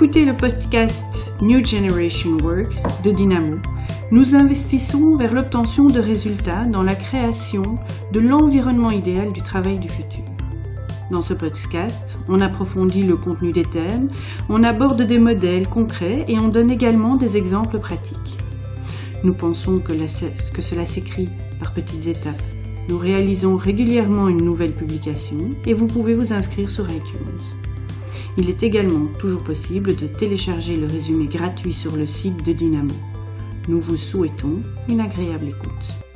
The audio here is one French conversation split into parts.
écoutez le podcast New Generation Work de Dynamo. Nous investissons vers l'obtention de résultats dans la création de l'environnement idéal du travail du futur. Dans ce podcast, on approfondit le contenu des thèmes, on aborde des modèles concrets et on donne également des exemples pratiques. Nous pensons que, que cela s'écrit par petites étapes. Nous réalisons régulièrement une nouvelle publication et vous pouvez vous inscrire sur iTunes. Il est également toujours possible de télécharger le résumé gratuit sur le site de Dynamo. Nous vous souhaitons une agréable écoute.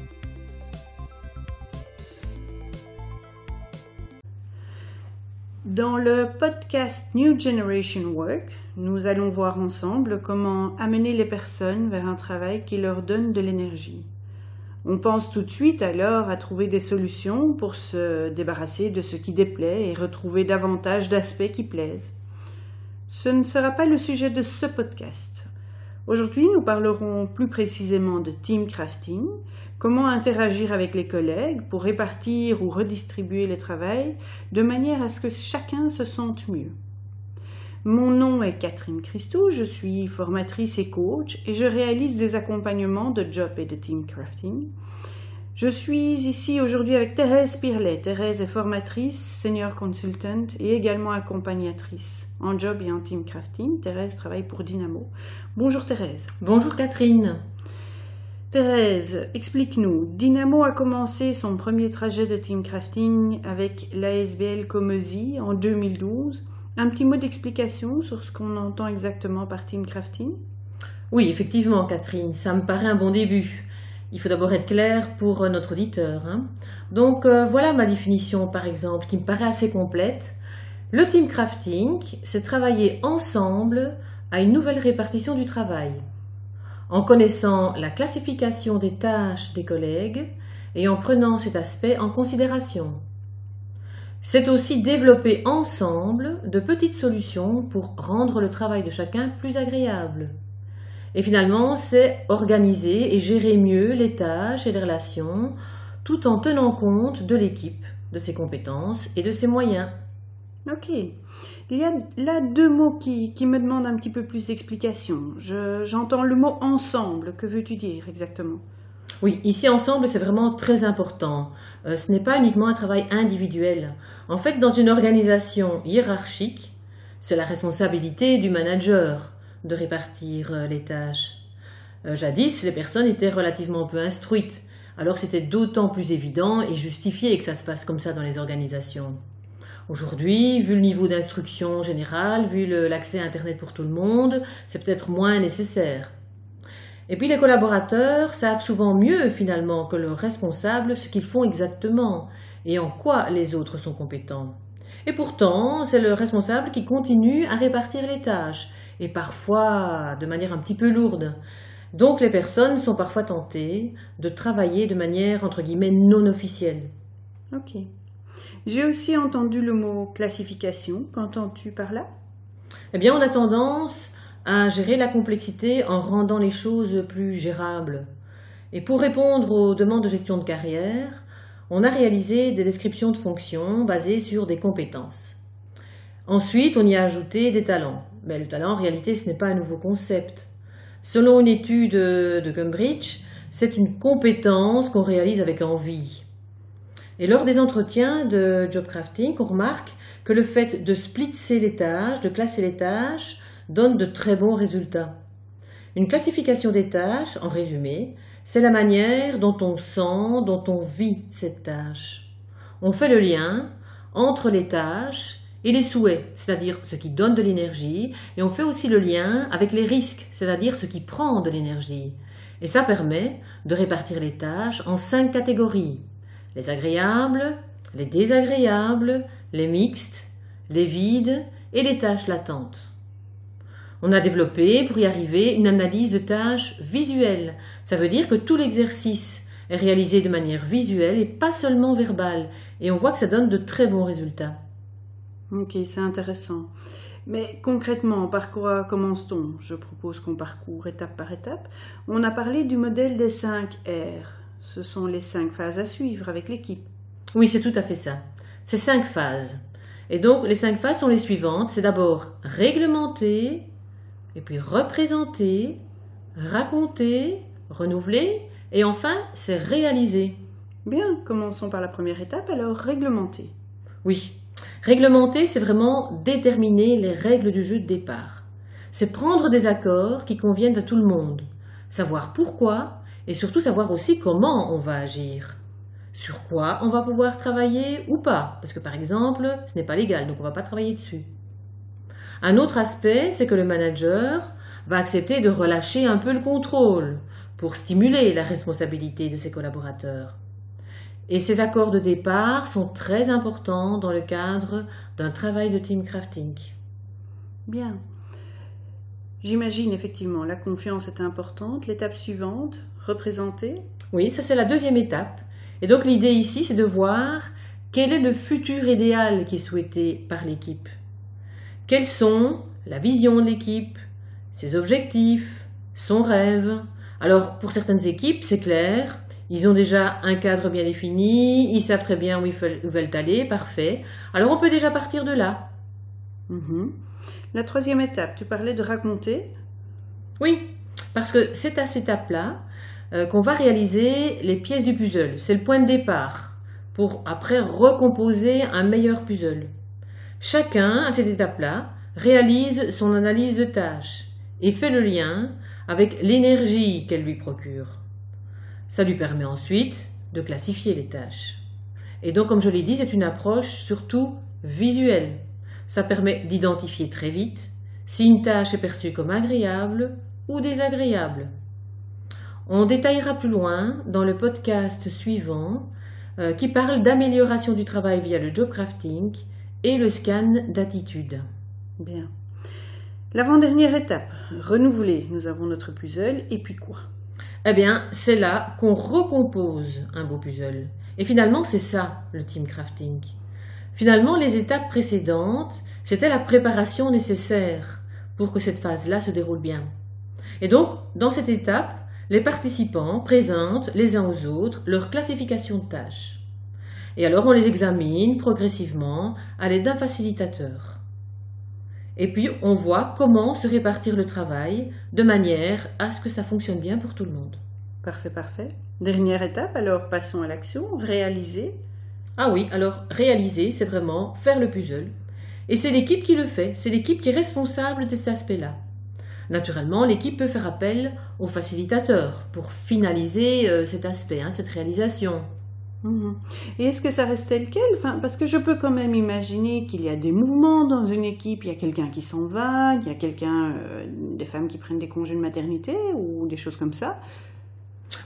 Dans le podcast New Generation Work, nous allons voir ensemble comment amener les personnes vers un travail qui leur donne de l'énergie. On pense tout de suite alors à trouver des solutions pour se débarrasser de ce qui déplaît et retrouver davantage d'aspects qui plaisent. Ce ne sera pas le sujet de ce podcast. Aujourd'hui, nous parlerons plus précisément de team crafting, comment interagir avec les collègues pour répartir ou redistribuer le travail de manière à ce que chacun se sente mieux. Mon nom est Catherine Christou, je suis formatrice et coach et je réalise des accompagnements de job et de team crafting. Je suis ici aujourd'hui avec Thérèse Pirlet. Thérèse est formatrice, senior consultant et également accompagnatrice en job et en team crafting. Thérèse travaille pour Dynamo. Bonjour Thérèse. Bonjour Catherine. Thérèse, explique-nous. Dynamo a commencé son premier trajet de team crafting avec l'ASBL Comezy en 2012 un petit mot d'explication sur ce qu'on entend exactement par team crafting? Oui, effectivement, Catherine, ça me paraît un bon début. Il faut d'abord être clair pour notre auditeur. Hein. Donc euh, voilà ma définition, par exemple, qui me paraît assez complète. Le team crafting, c'est travailler ensemble à une nouvelle répartition du travail, en connaissant la classification des tâches des collègues et en prenant cet aspect en considération. C'est aussi développer ensemble de petites solutions pour rendre le travail de chacun plus agréable. Et finalement, c'est organiser et gérer mieux les tâches et les relations tout en tenant compte de l'équipe, de ses compétences et de ses moyens. Ok. Il y a là deux mots qui, me demandent un petit peu plus d'explication. J'entends le mot ensemble. Que veux-tu dire exactement? Oui, ici ensemble, c'est vraiment très important. Euh, ce n'est pas uniquement un travail individuel. En fait, dans une organisation hiérarchique, c'est la responsabilité du manager de répartir euh, les tâches. Euh, jadis, les personnes étaient relativement peu instruites, alors c'était d'autant plus évident et justifié que ça se passe comme ça dans les organisations. Aujourd'hui, vu le niveau d'instruction générale, vu l'accès à Internet pour tout le monde, c'est peut-être moins nécessaire. Et puis les collaborateurs savent souvent mieux finalement que le responsable ce qu'ils font exactement et en quoi les autres sont compétents. Et pourtant, c'est le responsable qui continue à répartir les tâches, et parfois de manière un petit peu lourde. Donc les personnes sont parfois tentées de travailler de manière entre guillemets non officielle. Ok. J'ai aussi entendu le mot classification. Qu'entends-tu par là? Eh bien, on a tendance à gérer la complexité en rendant les choses plus gérables. Et pour répondre aux demandes de gestion de carrière, on a réalisé des descriptions de fonctions basées sur des compétences. Ensuite, on y a ajouté des talents. Mais le talent, en réalité, ce n'est pas un nouveau concept. Selon une étude de Cambridge, c'est une compétence qu'on réalise avec envie. Et lors des entretiens de job crafting, on remarque que le fait de splitser les tâches, de classer les tâches, donne de très bons résultats. Une classification des tâches, en résumé, c'est la manière dont on sent, dont on vit cette tâche. On fait le lien entre les tâches et les souhaits, c'est-à-dire ce qui donne de l'énergie, et on fait aussi le lien avec les risques, c'est-à-dire ce qui prend de l'énergie. Et ça permet de répartir les tâches en cinq catégories. Les agréables, les désagréables, les mixtes, les vides et les tâches latentes. On a développé, pour y arriver, une analyse de tâches visuelle. Ça veut dire que tout l'exercice est réalisé de manière visuelle et pas seulement verbale. Et on voit que ça donne de très bons résultats. Ok, c'est intéressant. Mais concrètement, par quoi commence-t-on? Je propose qu'on parcourt étape par étape. On a parlé du modèle des 5 R. Ce sont les 5 phases à suivre avec l'équipe. Oui, c'est tout à fait ça. C'est 5 phases. Et donc, les 5 phases sont les suivantes. C'est d'abord réglementer, et puis représenter, raconter, renouveler, et enfin, c'est réaliser. Bien, commençons par la première étape, alors réglementer. Oui, réglementer, c'est vraiment déterminer les règles du jeu de départ. C'est prendre des accords qui conviennent à tout le monde, savoir pourquoi et surtout savoir aussi comment on va agir. Sur quoi on va pouvoir travailler ou pas, parce que par exemple, ce n'est pas légal, donc on ne va pas travailler dessus. Un autre aspect, c'est que le manager va accepter de relâcher un peu le contrôle pour stimuler la responsabilité de ses collaborateurs. Et ces accords de départ sont très importants dans le cadre d'un travail de team crafting. Bien. J'imagine effectivement la confiance est importante. L'étape suivante, représenter Oui, ça c'est la deuxième étape. Et donc l'idée ici, c'est de voir quel est le futur idéal qui est souhaité par l'équipe. Quels sont la vision de l'équipe, ses objectifs, son rêve? Alors pour certaines équipes, c'est clair, ils ont déjà un cadre bien défini, ils savent très bien où ils veulent aller, parfait. Alors on peut déjà partir de là. Mhm. La troisième étape, tu parlais de raconter Oui, parce que c'est à cette étape-là euh, qu'on va réaliser les pièces du puzzle. C'est le point de départ pour après recomposer un meilleur puzzle. Chacun, à cette étape-là, réalise son analyse de tâches et fait le lien avec l'énergie qu'elle lui procure. Ça lui permet ensuite de classifier les tâches. Et donc, comme je l'ai dit, c'est une approche surtout visuelle. Ça permet d'identifier très vite si une tâche est perçue comme agréable ou désagréable. On détaillera plus loin dans le podcast suivant euh, qui parle d'amélioration du travail via le job crafting et le scan d'attitude. Bien. L'avant-dernière étape, renouveler. Nous avons notre puzzle et puis quoi? Eh bien, c'est là qu'on recompose un beau puzzle. Et finalement, c'est ça le team crafting. Finalement, les étapes précédentes, c'était la préparation nécessaire pour que cette phase-là se déroule bien. Et donc, dans cette étape, les participants présentent les uns aux autres leur classification de tâches. Et alors on les examine progressivement à l'aide d'un facilitateur. Et puis on voit comment se répartir le travail de manière à ce que ça fonctionne bien pour tout le monde. Parfait, parfait. Dernière étape, alors passons à l'action, réaliser. Ah oui, alors réaliser, c'est vraiment faire le puzzle. Et c'est l'équipe qui le fait, c'est l'équipe qui est responsable de cet aspect-là. Naturellement, l'équipe peut faire appel au facilitateur pour finaliser euh, cet aspect, hein, cette réalisation. Mhm. Et est-ce que ça reste tel quel? Enfin, Parce que je peux quand même imaginer qu'il y a des mouvements dans une équipe, il y a quelqu'un qui s'en va, il y a quelqu'un, euh, des femmes qui prennent des congés de maternité ou des choses comme ça.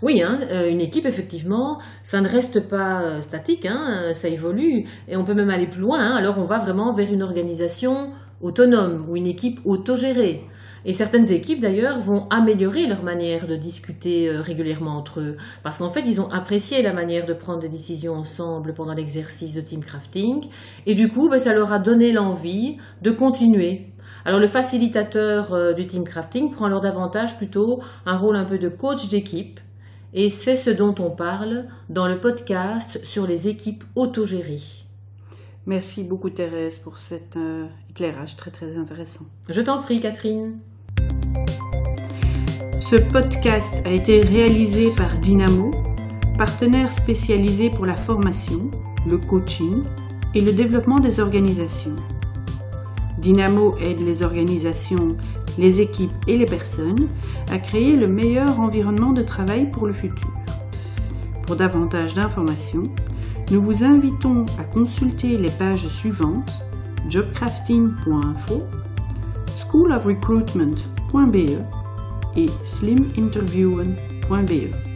Oui, hein, euh, une équipe, effectivement, ça ne reste pas euh, statique, hein, ça évolue, et on peut même aller plus loin. Hein. alors on va vraiment vers une organisation autonome ou une équipe autogérée. Et certaines équipes, d'ailleurs, vont améliorer leur manière de discuter euh, régulièrement entre eux. Parce qu'en fait, ils ont apprécié la manière de prendre des décisions ensemble pendant l'exercice de team crafting. Et du coup, ben, ça leur a donné l'envie de continuer. Alors le facilitateur euh, du team crafting prend alors davantage plutôt un rôle un peu de coach d'équipe. Et c'est ce dont on parle dans le podcast sur les équipes autogérées. Merci beaucoup Thérèse pour cet euh, éclairage très très intéressant. Je t'en prie Catherine. Ce podcast a été réalisé par Dynamo, partenaire spécialisé pour la formation, le coaching et le développement des organisations. Dynamo aide les organisations, les équipes et les personnes à créer le meilleur environnement de travail pour le futur. Pour davantage d'informations, nous vous invitons à consulter les pages suivantes jobcrafting.info, schoolofrecruitment.be et sliminterviewen.be.